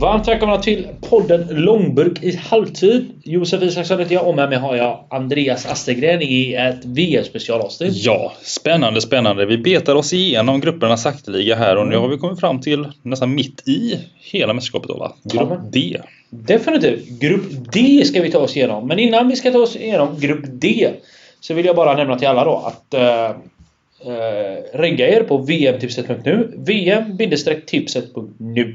Varmt välkomna till podden Långburk i halvtid. Josef Isaksson heter jag och med mig har jag Andreas Astergren i ett VM-specialavsnitt. Ja, spännande, spännande. Vi betar oss igenom grupperna sakteliga här och nu har vi kommit fram till nästan mitt i hela mästerskapet va? Grupp. D. Definitivt. Grupp D ska vi ta oss igenom. Men innan vi ska ta oss igenom Grupp D så vill jag bara nämna till alla då att uh, regga er på vmtipset.nu vm-tipset.nu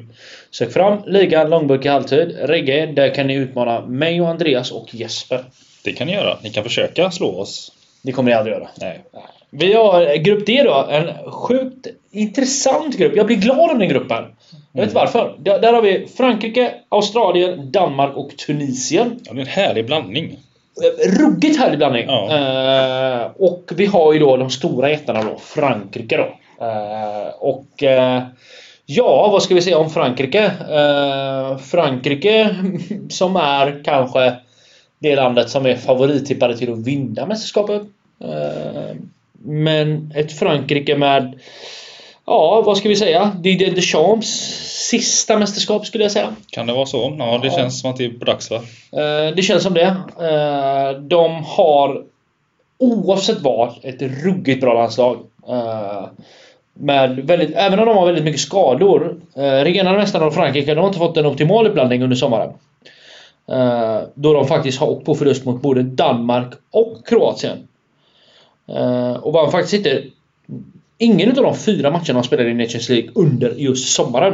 Sök fram ligan långburk i halvtid. Regga er. Där kan ni utmana mig och Andreas och Jesper. Det kan ni göra. Ni kan försöka slå oss. Det kommer ni aldrig göra. Nej. Vi har Grupp D då. En sjukt intressant grupp. Jag blir glad om den gruppen. Jag vet inte varför. Där, där har vi Frankrike, Australien, Danmark och Tunisien. Ja, det är en härlig blandning. Ruggigt härlig blandning. Ja. Eh, och vi har ju då de stora jättarna då. Frankrike då. Eh, och eh, Ja, vad ska vi säga om Frankrike? Eh, Frankrike som är kanske det landet som är favorittippade till att vinna mästerskapet. Eh, men ett Frankrike med Ja, vad ska vi säga? Didier Deschamps sista mästerskap skulle jag säga. Kan det vara så? Ja, det Ja. känns som att det är dags va? Eh, det känns som det. Eh, de har oavsett vad ett ruggigt bra landslag. Eh, med väldigt, även om de har väldigt mycket skador. Regerande mästarna av Frankrike de har inte fått en optimal uppladdning under sommaren. Då de faktiskt har åkt på förlust mot både Danmark och Kroatien. Och vann faktiskt inte ingen av de fyra matcherna de spelade i Nations League under just sommaren.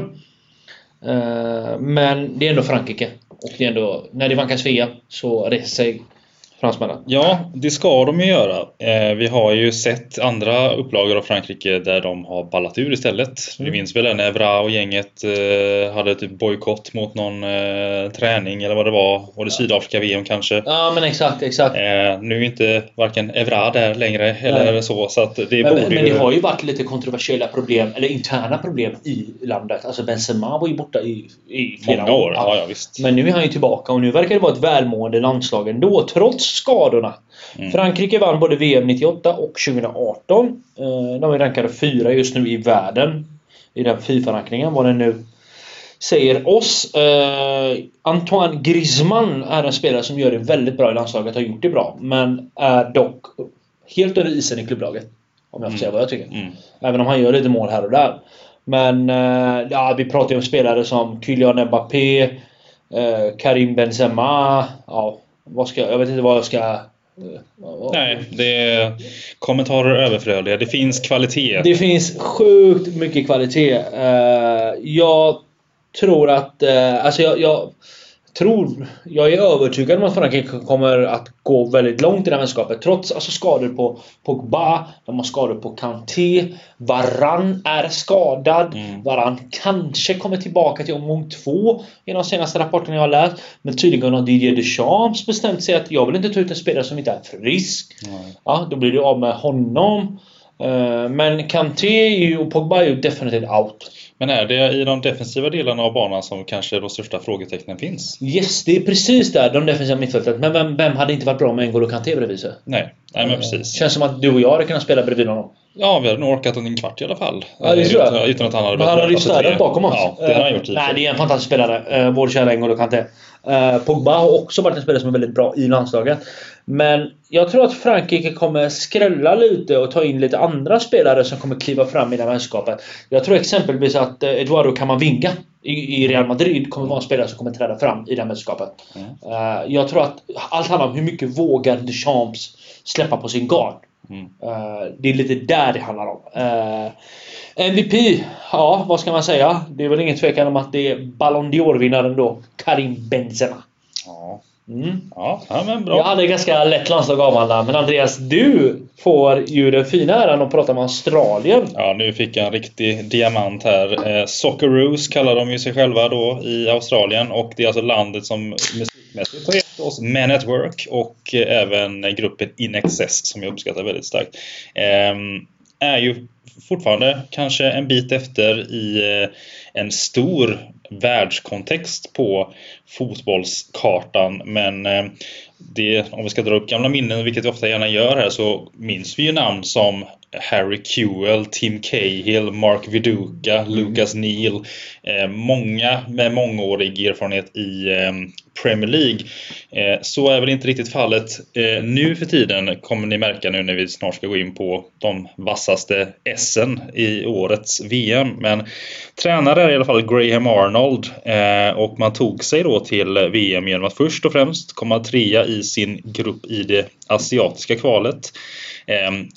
Eh, men det är ändå Frankrike. Och det är ändå, när det vankas Svea så reser sig fransmännen. Ja, det ska de ju göra. Eh, vi har ju sett andra upplagor av Frankrike där de har ballat ur istället. Mm. Vi minns väl när Evra och gänget eh, hade typ bojkott mot någon eh, träning eller vad det var. Var det Sydafrika-VM kanske? Ja men exakt, exakt. Nu är inte varken Evra där längre eller Nej. så, så att det Men, borde men ju... det har ju varit lite kontroversiella problem, eller interna problem i landet. Alltså Benzema var ju borta i, i flera Många år, ja, ja visst. Men nu är han ju tillbaka och nu verkar det vara ett välmående landslag ändå, trots skadorna. Mm. Frankrike vann både VM 98 och 2018. Eh, De är rankade fyra just nu i världen. I den Fifa-rankningen, vad den nu säger oss. Eh, Antoine Griezmann är en spelare som gör det väldigt bra i landslaget, har gjort det bra. Men är dock helt under isen i klubblaget. Om jag får Mm. säga vad jag tycker. Mm. Även om han gör lite mål här och där. Men eh, ja, vi pratar ju om spelare som Kylian Mbappé, eh, Karim Benzema. Ja, vad ska, jag vet inte vad jag ska... Nej, det är kommentarer överflödiga. Det finns kvalitet. Det finns sjukt mycket kvalitet. Eh, jag tror att... eh, alltså jag, jag tror... Jag är övertygad om att Frankrike kommer att gå väldigt långt i det här mästerskapet. Trots alltså skador på Pogba, de har skador på Kanté, Varann är skadad. Mm. Varann kanske kommer tillbaka till omgång två i de senaste rapporterna jag har läst. Men tydligen har Didier Deschamps bestämt sig att jag vill inte ta ut en spelare som inte är frisk. Nej. Ja, då blir du av med honom. Eh, Men Kanté och Pogba är ju definitivt out. Men är det i de defensiva delarna av banan som kanske de största frågetecknen finns? Yes, det är precis där, de defensiva mittfältet. Men vem, vem hade inte varit bra med N'Golo Kanté bredvid sig? Nej, nej men precis. Känns som att du och jag hade kunnat spela bredvid honom. Ja, vi hade nog orkat en kvart i alla fall. Ja, det tror jag. Utan, utan att han hade Men han hade ju städat bakom oss. Ja, det har han gjort och Nej, det är en fantastisk spelare. Uh, vår kära N'Golo Kanté. Eh, Pogba har också varit en spelare som är väldigt bra i landslaget. Men jag tror att Frankrike kommer skrälla lite och ta in lite andra spelare som kommer kliva fram i det här mästerskapet. Jag tror exempelvis att eh, Eduardo Camavinga i, i Real Madrid kommer vara en spelare som kommer träda fram i det här mästerskapet. Mm. Eh, jag tror att allt handlar om hur mycket vågar Deschamps släppa på sin gard. Mm. Eh, det är lite där det handlar om. Eh, MVP, ja vad ska man säga? Det är väl ingen tvekan om att det är Ballon d'Or-vinnaren då, Karim Benzema. Ja. Mm. Ja, men bra. Jag hade ganska lätt landslag att avhandla, men Andreas, du får ju den fina äran att prata om Australien. Ja, nu fick jag en riktig diamant här. Eh, Socceroos kallar de ju sig själva då i Australien och det är alltså landet som musikmässigt har gett oss Men at Work och eh, även gruppen In Excess som jag uppskattar väldigt starkt. Ehm, är ju fortfarande kanske en bit efter i eh, en stor världskontext på fotbollskartan men eh, det, om vi ska dra upp gamla minnen, vilket vi ofta gärna gör här, så minns vi ju namn som Harry Kewell, Tim Cahill, Mark Viduka, Mm. Lucas Neal. Eh, många med mångårig erfarenhet i eh, Premier League. Eh, så är väl inte riktigt fallet nu för tiden kommer ni märka nu när vi snart ska gå in på de vassaste S'en i årets VM. Men tränare är i alla fall Graham Arnold och man tog sig då till VM genom att först och främst komma trea i sin grupp i det asiatiska kvalet.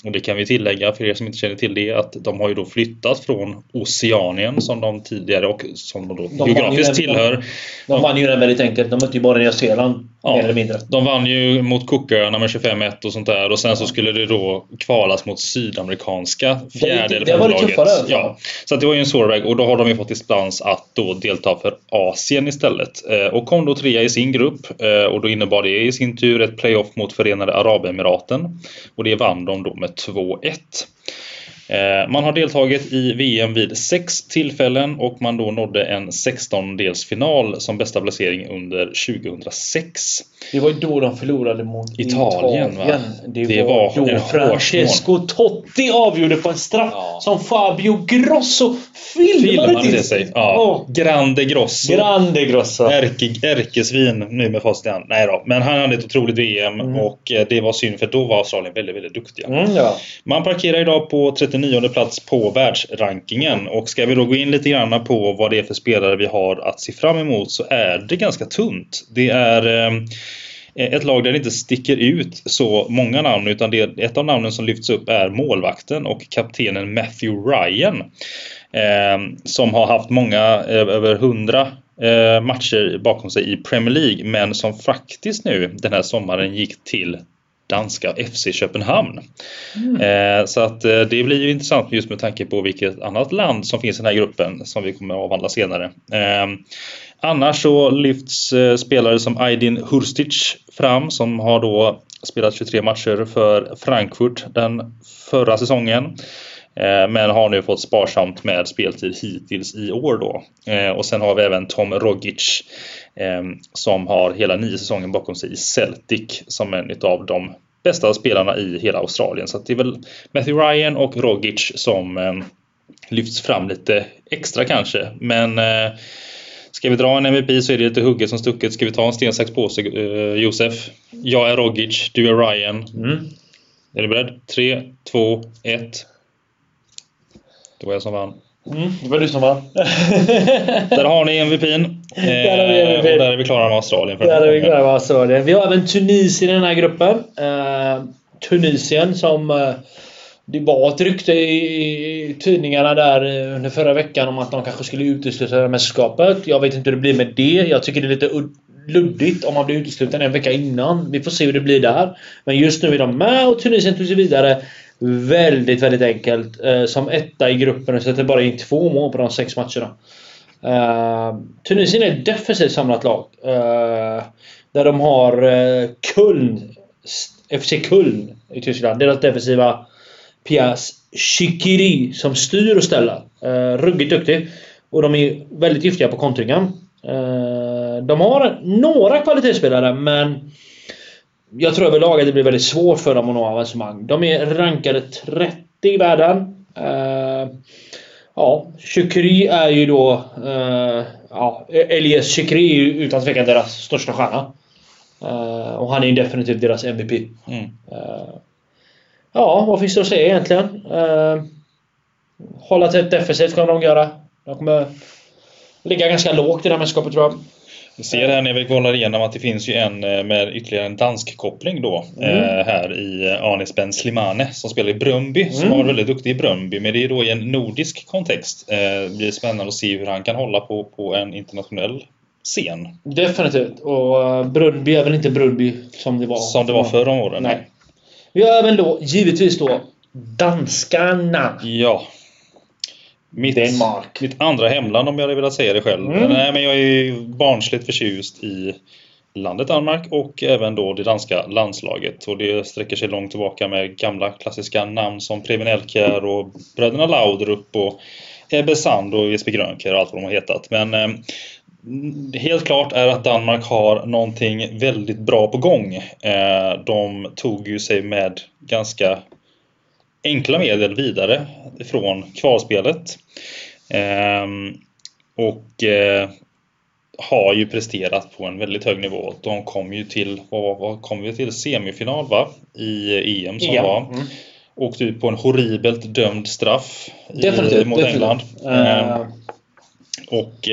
Och det kan vi tillägga för er som inte känner till det att de har ju då flyttat från Oceanien som de tidigare och som de då ju geografiskt tillhör. De vann ju den väldigt enkelt. De mötte ju bara Nya Zeeland. Ja. Mer eller mindre. De vann ju mot Cooköarna med 25-1 och sånt där och sen så skulle det då kvalas mot sydamerikanska fjärde eller det var femte tuffare. laget. Ja. Så det var ju en svår väg och då har de ju fått dispens att då delta för Asien istället. Eh, och kom då trea i sin grupp eh, och då innebar det i sin tur ett playoff mot Förenade Arabemiraten. Och det vann de då med 2-1. Eh, man har deltagit i VM vid sex tillfällen och man då nådde en 16-delsfinal som bästa placering under 2006. Det var ju då de förlorade mot Italien, va? Det, Det var, var en då Francesco Totti avgjorde på en straff Ja. som Fabio Grosso filmade, Filmade till sig. Ja. Grande Grosso. Grande Grosso. Ärke, ärkesvin nu med facit. Nej då. Men han hade ett otroligt VM Mm. och eh, det var synd för då var Australien väldigt, väldigt duktiga. Mm, ja. Man parkerar idag på 39 plats på världsrankingen och ska vi då gå in lite grann på vad det är för spelare vi har att se fram emot så är det ganska tunt. Det är eh, ett lag där det inte sticker ut så många namn utan det, ett av namnen som lyfts upp är målvakten och kaptenen Matthew Ryan. Eh, som har haft många, eh, över 100 eh, matcher bakom sig i Premier League men som faktiskt nu den här sommaren gick till danska FC Köpenhamn. Eh, så att eh, det blir ju intressant just med tanke på vilket annat land som finns i den här gruppen som vi kommer att avhandla senare. Annars så lyfts eh, spelare som Aydin Hurstic fram som har då spelat 23 matcher för Frankfurt den förra säsongen. Eh, men har nu fått sparsamt med speltid hittills i år då. Eh, och sen har vi även Tom Rogic som har hela nio säsonger bakom sig i Celtic som en av de bästa spelarna i hela Australien. Så att det är väl Matthew Ryan och Rogic som lyfts fram lite extra kanske. Men eh, ska vi dra en MVP så är det lite hugget som stucket. Ska vi ta en sten, sax, påse eh, Josef? Jag är Rogic, du är Ryan. Mm. Är du beredd? 3, 2, 1. Det var jag som vann. Mm, det var du som vann. Där har ni MVPn. Där har vi Eh, MVP. och där är vi klara med Australien. För Där är vi klara med Australien. Vi har även Tunisien i den här gruppen. Eh, Tunisien som eh, det var ett rykte i tidningarna där eh, under förra veckan om att de kanske skulle utesluta det mästerskapet. Jag vet inte hur det blir med det. Jag tycker det är lite luddigt om man blir utesluten en vecka innan. Vi får se hur det blir där. Men just nu är de med och Tunisien tog sig vidare väldigt, väldigt enkelt. Eh, som etta i gruppen och sätter bara in två mål på de sex matcherna. Eh, Tunisien är ett defensivt samlat lag. Där de har Köln, FC Köln i Tyskland. Deras defensiva pjäs Shikiri som styr och ställer. Uh, ruggigt duktig. Och de är väldigt giftiga på kontringen. Eh, de har några kvalitetsspelare men jag tror överlag att det blir väldigt svårt för dem att nå avancemang. De är rankade 30 i världen. Eh, Ja, Shukri är ju då... Eh, ja, Elias Shukri är ju utan tvekan deras största stjärna. Eh, och han är ju definitivt deras MVP. Mm. Eh, ja, vad finns det att säga egentligen? Eh, hålla tätt defensivt kommer de göra. De kommer ligga ganska lågt i det här mästerskapet tror jag. Vi ser här när vi kollar igenom att det finns ju en eh, med ytterligare en dansk koppling då. Eh, här i eh, Anis Ben Slimane som spelar i Bröndby. Som Mm. har varit väldigt duktig i Bröndby. Men det är då i en nordisk kontext. Eh, det blir spännande att se hur han kan hålla på, på en internationell scen. Definitivt. Och uh, Brunby är väl inte Brunby som det var. Som det var förr om åren. Nej. Har även då givetvis då danskarna. Ja. Mitt, Danmark. mitt andra hemland om jag hade velat säga det själv. Mm. Nej, men jag är barnsligt förtjust i landet Danmark och även då det danska landslaget. Och det sträcker sig långt tillbaka med gamla klassiska namn som Preben Elkjær och bröderna Laudrup och Ebbe Sand och Jesper Grönkjær och allt vad de har hetat. Men eh, helt klart är att Danmark har någonting väldigt bra på gång. Eh, de tog ju sig med ganska enkla medel vidare från kvalspelet. Eh, och eh, har ju presterat på en väldigt hög nivå. De kom ju till, vad, vad kom vi till? Semifinal va? I EM som EM, var. mm. Åkte ut på en horribelt dömd straff i, mot definitivt. England. Eh, och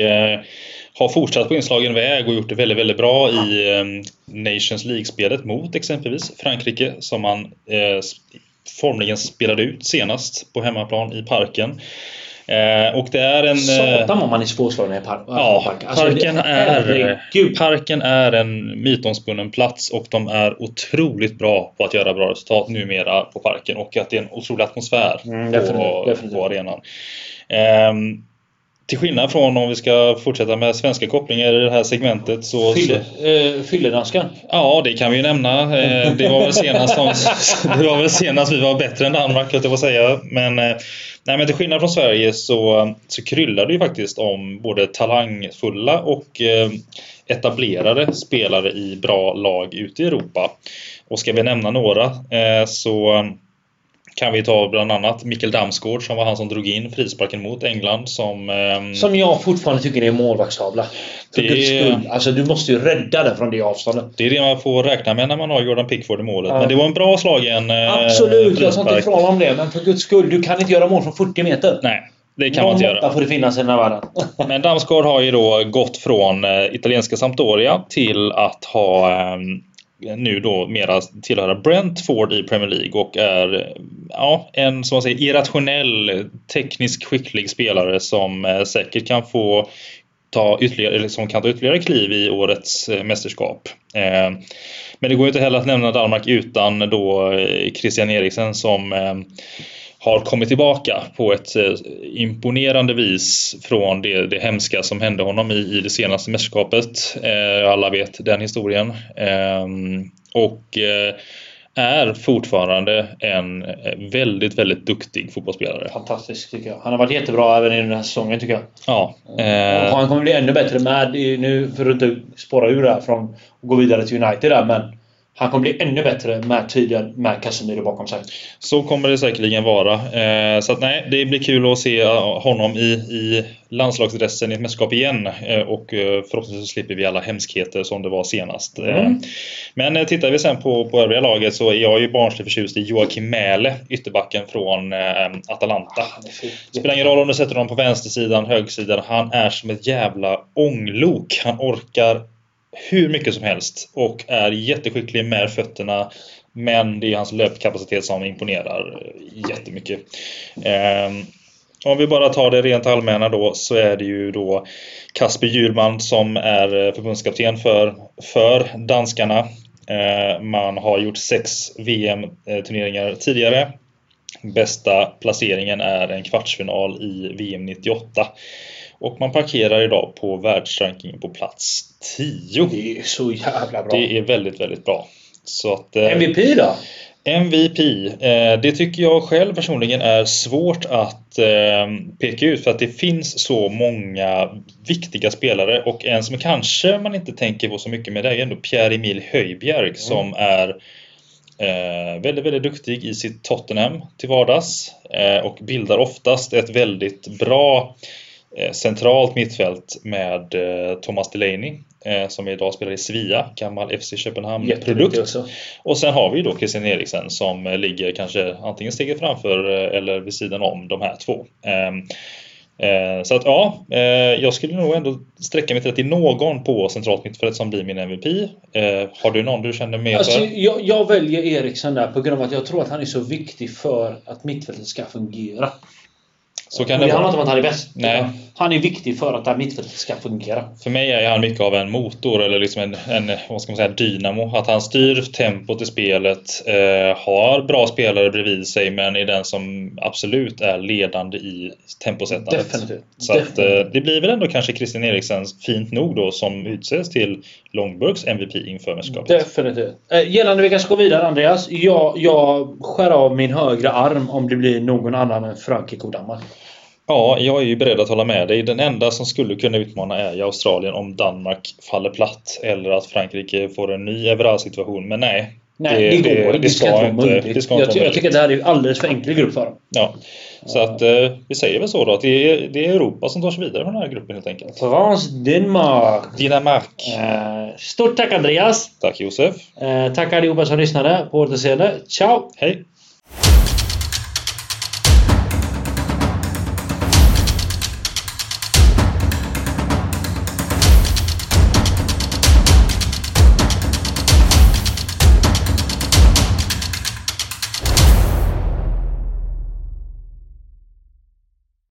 har fortsatt på inslagen väg och gjort det väldigt, väldigt bra i eh, Nations League-spelet mot exempelvis Frankrike som man eh, formligen spelade ut senast på hemmaplan i parken. Eh, och det är en... eh, Satan vad man är svårslagen i par- Ja, park. Alltså, parken är, parken är en mytomspunnen plats och de är otroligt bra på att göra bra resultat numera på parken och att det är en otrolig atmosfär Mm, på, definitivt. på arenan. Ehm, till skillnad från om vi ska fortsätta med svenska kopplingar i det här segmentet så... Eh, Fylledansken. Ja, det kan vi ju nämna. Eh, Det var väl senast, som, det var väl senast vi var bättre än Danmark, jag på säga. Men, eh, nej, men till skillnad från Sverige så, så kryllar det ju faktiskt om både talangfulla och etablerade spelare i bra lag ute i Europa. Och ska vi nämna några så kan vi ta bland annat Mikkel Damsgaard som var han som drog in frisparken mot England som... ehm, Som jag fortfarande tycker är målvaktstavla. För Det-. Alltså du måste ju rädda den från det avståndet. Det är det man får räkna med när man har Jordan Pickford i målet. Ja. Men det var en bra slagen eh, Absolut, jag sa inte frispark. ifrån om det. Men för guds skull, du kan inte göra mål från 40 meter. Nej, det kan man inte Någon göra. får det finnas i den här världen. Men Damsgaard har ju då gått från eh, italienska Sampdoria till att ha eh, nu då mera tillhöra Brentford i Premier League och är ja, en som man säger irrationell, tekniskt skicklig spelare som eh, säkert kan få ta ytterligare, eller som kan ta ytterligare kliv i årets eh, mästerskap. Eh, men det går ju inte heller att nämna Danmark utan då Christian Eriksen som har kommit tillbaka på ett eh, imponerande vis från det, det hemska som hände honom i, i det senaste mästerskapet. Eh, alla vet den historien. Eh, och eh, är fortfarande en väldigt, väldigt duktig fotbollsspelare. Fantastiskt tycker jag. Han har varit jättebra även i den här säsongen tycker jag. Ja, eh, han kommer bli ännu bättre med, nu för att inte spåra ur där från att gå vidare till United där, men han kommer bli ännu bättre med tiden med Casemiro bakom sig. så kommer det säkerligen vara. Eh, så att nej, det blir kul att se eh, honom i, i landslagsdressen i ett mästerskap igen. Eh, och förhoppningsvis så slipper vi alla hemskheter som det var senast. Mm. Men tittar vi sen på, på övriga laget så är jag ju barnsligt förtjust i Joakim Mähle, ytterbacken från Atalanta. Fin. Spelar ingen roll om du sätter honom på vänstersidan, högersidan. Han är som ett jävla ånglok. Han orkar hur mycket som helst och är jätteskicklig med fötterna. Men det är hans löpkapacitet som imponerar jättemycket. Ehm, om vi bara tar det rent allmänna då så är det ju då Kasper Hjulman som är förbundskapten för, för danskarna. Eh, Man har gjort sex VM-turneringar tidigare. Bästa placeringen är en kvartsfinal i VM 98. Och man parkerar idag på världsrankingen på plats 10. Det är så jävla bra. Det är väldigt, väldigt bra. Så att, eh, MVP då? MVP, eh, det tycker jag själv personligen är svårt att eh, peka ut för att det finns så många viktiga spelare och en som kanske man inte tänker på så mycket med det är ändå Pierre-Emil Höjbjerg som är eh, väldigt, väldigt duktig i sitt Tottenham till vardags och bildar oftast ett väldigt bra centralt mittfält med eh, Thomas Delaney eh, som idag spelar i Sevilla, gammal FC Köpenhamn-produkt. Och sen har vi då Christian Eriksen som eh, ligger kanske antingen steget framför eh, eller vid sidan om de här två. Ehm, eh, Så att ja, eh, jag skulle nog ändå sträcka mig till att det är någon på centralt mittfält som blir min MVP. Eh, Har du någon du känner mer Alltså, för? jag, jag väljer Eriksen där på grund av att jag tror att han är så viktig för att mittfältet ska fungera. Så kan det det handlar inte om att han är bäst. Nej. Han är viktig för att det här mittfältet ska fungera. För mig är han mycket av en motor eller liksom en, en vad ska man säga, dynamo. Att han styr tempot i spelet, eh, har bra spelare bredvid sig men är den som absolut är ledande i temposättandet. Definitivt. Så att, eh, det blir väl ändå kanske Christian Eriksen fint nog då som utses till Långburgs MVP inför mästerskapet. Definitivt. Eh, Gällande vilka ska gå vidare Andreas. Jag, jag skär av min högra arm om det blir någon annan än Frankrike och Danmark. Ja, jag är ju beredd att hålla med dig. Den enda som skulle kunna utmana är ju Australien om Danmark faller platt eller att Frankrike får en ny Everard-situation. Men nej, Nej, det, det går inte. Det ska, inte vara möjligt. Det ska jag, inte jag tycker att det här är alldeles för enkel grupp för dem. Ja. Så att eh, vi säger väl så då att det är, det är Europa som tar sig vidare från den här gruppen helt enkelt. France, Danmark. Dinamark. Eh, stort tack Andreas. Tack Josef. Eh, tack allihopa som lyssnade. På återseende. Ciao! Hej!